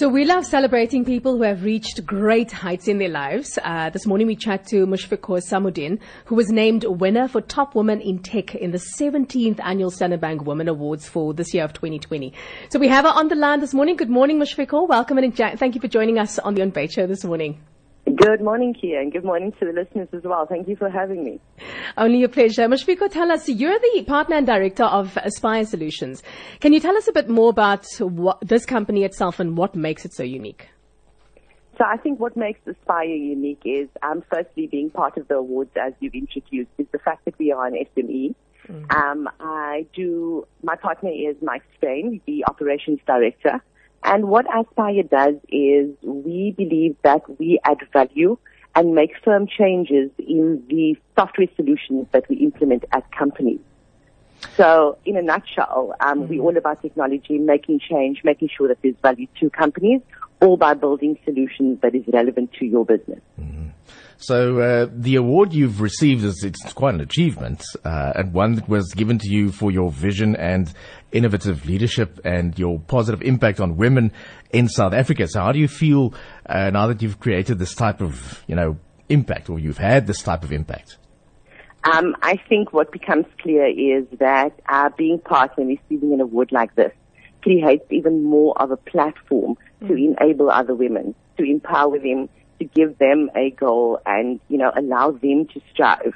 So we love celebrating people who have reached great heights in their lives. Uh, this morning we chat to Mushfiqur Samudin, who was named winner for Top Woman in Tech in the 17th Annual Standard Bank Women Awards for this year of 2020. So we have her on the line this morning. Good morning, Mushfiqur. Welcome and thank you for joining us on the On Show this morning. Good morning, Kia, and good morning to the listeners as well. Thank you for having me. Only a pleasure. Mushfiqur, tell us, you're the partner and director of Aspire Solutions. Can you tell us a bit more about what, this company itself and what makes it so unique? So I think what makes Aspire unique is, um, firstly, being part of the awards as you've introduced, is the fact that we are an SME. Mm-hmm. Um, I do, my partner is Mike Spain, the operations director. And what Aspire does is we believe that we add value and make firm changes in the software solutions that we implement at companies. So in a nutshell, um, mm-hmm. we're all about technology, making change, making sure that there's value to companies, all by building solutions that is relevant to your business. Mm-hmm. So uh, the award you've received is it's quite an achievement, uh, and one that was given to you for your vision and innovative leadership and your positive impact on women in South Africa. So how do you feel uh, now that you've created this type of you know impact, or you've had this type of impact? Um, I think what becomes clear is that uh, being part and receiving an award like this creates even more of a platform mm. to enable other women, to empower them to give them a goal and, you know, allow them to strive.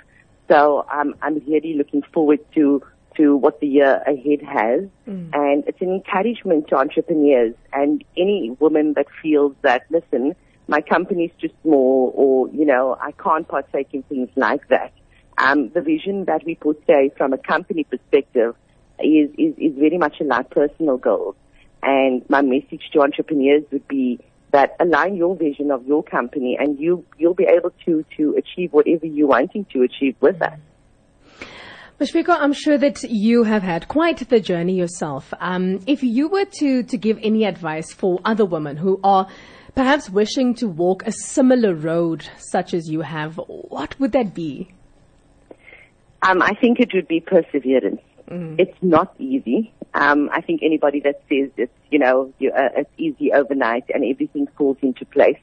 So um, I'm really looking forward to to what the year ahead has. Mm. And it's an encouragement to entrepreneurs and any woman that feels that, listen, my company's too small or, you know, I can't partake in things like that. Um, the vision that we portray from a company perspective is, is, is very much like personal goals. And my message to entrepreneurs would be that align your vision of your company and you, you'll be able to, to achieve whatever you're wanting to achieve with that. Mushfiqur, I'm sure that you have had quite the journey yourself. Um, if you were to, to give any advice for other women who are perhaps wishing to walk a similar road such as you have, what would that be? Um, I think it would be perseverance. Mm. It's not easy. Um, I think anybody that says it's, you know, you, uh, it's easy overnight and everything falls into place,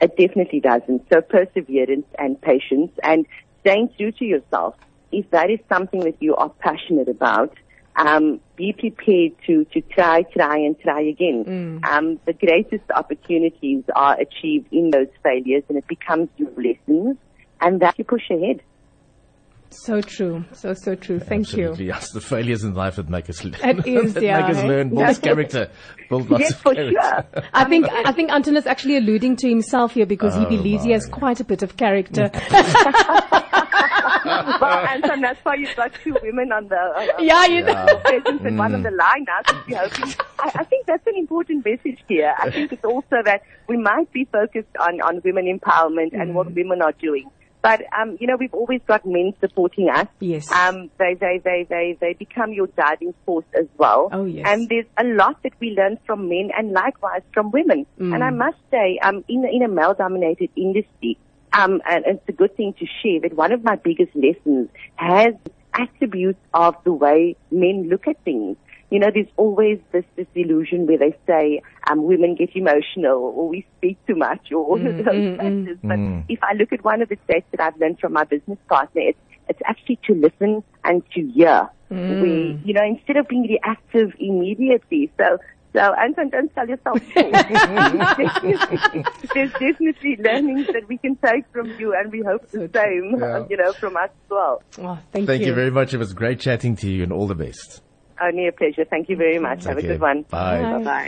it definitely doesn't. So perseverance and patience and staying true to yourself. If that is something that you are passionate about, um, be prepared to, to try, try, and try again. Mm. Um, the greatest opportunities are achieved in those failures, and it becomes your lessons, and that you push ahead. So true. So, so true. Thank Absolutely, you. Yes, the failures in life that make us, it is, that yeah, make us learn, build character, build lots yes, of for character. Sure. I think, I think Anton is actually alluding to himself here because oh he believes my. he has quite a bit of character. well, Anton, that's why you've got two women on the, uh, yeah, you yeah. know. presence and mm. one on the line now. I, I think that's an important message here. I think it's also that we might be focused on, on women empowerment mm. and what women are doing. But um, you know, we've always got men supporting us. Yes. Um, they they they they they become your driving force as well. Oh yes. And there's a lot that we learn from men, and likewise from women. Mm. And I must say, um, in in a male-dominated industry, um, and it's a good thing to share that one of my biggest lessons has attributes of the way men look at things you know, there's always this, this illusion where they say um, women get emotional or we speak too much or all of those mm, mm. factors. Mm. But mm. if I look at one of the traits that I've learned from my business partner, it's, it's actually to listen and to hear. Mm. We, you know, instead of being reactive immediately. So, so Anton, don't tell yourself there's, definitely, there's definitely learnings that we can take from you, and we hope the same, yeah. you know, from us as well. Oh, thank, thank you. you very much. It was great chatting to you, and all the best. Only a pleasure. Thank you very much. Have a good one. Bye. Bye bye.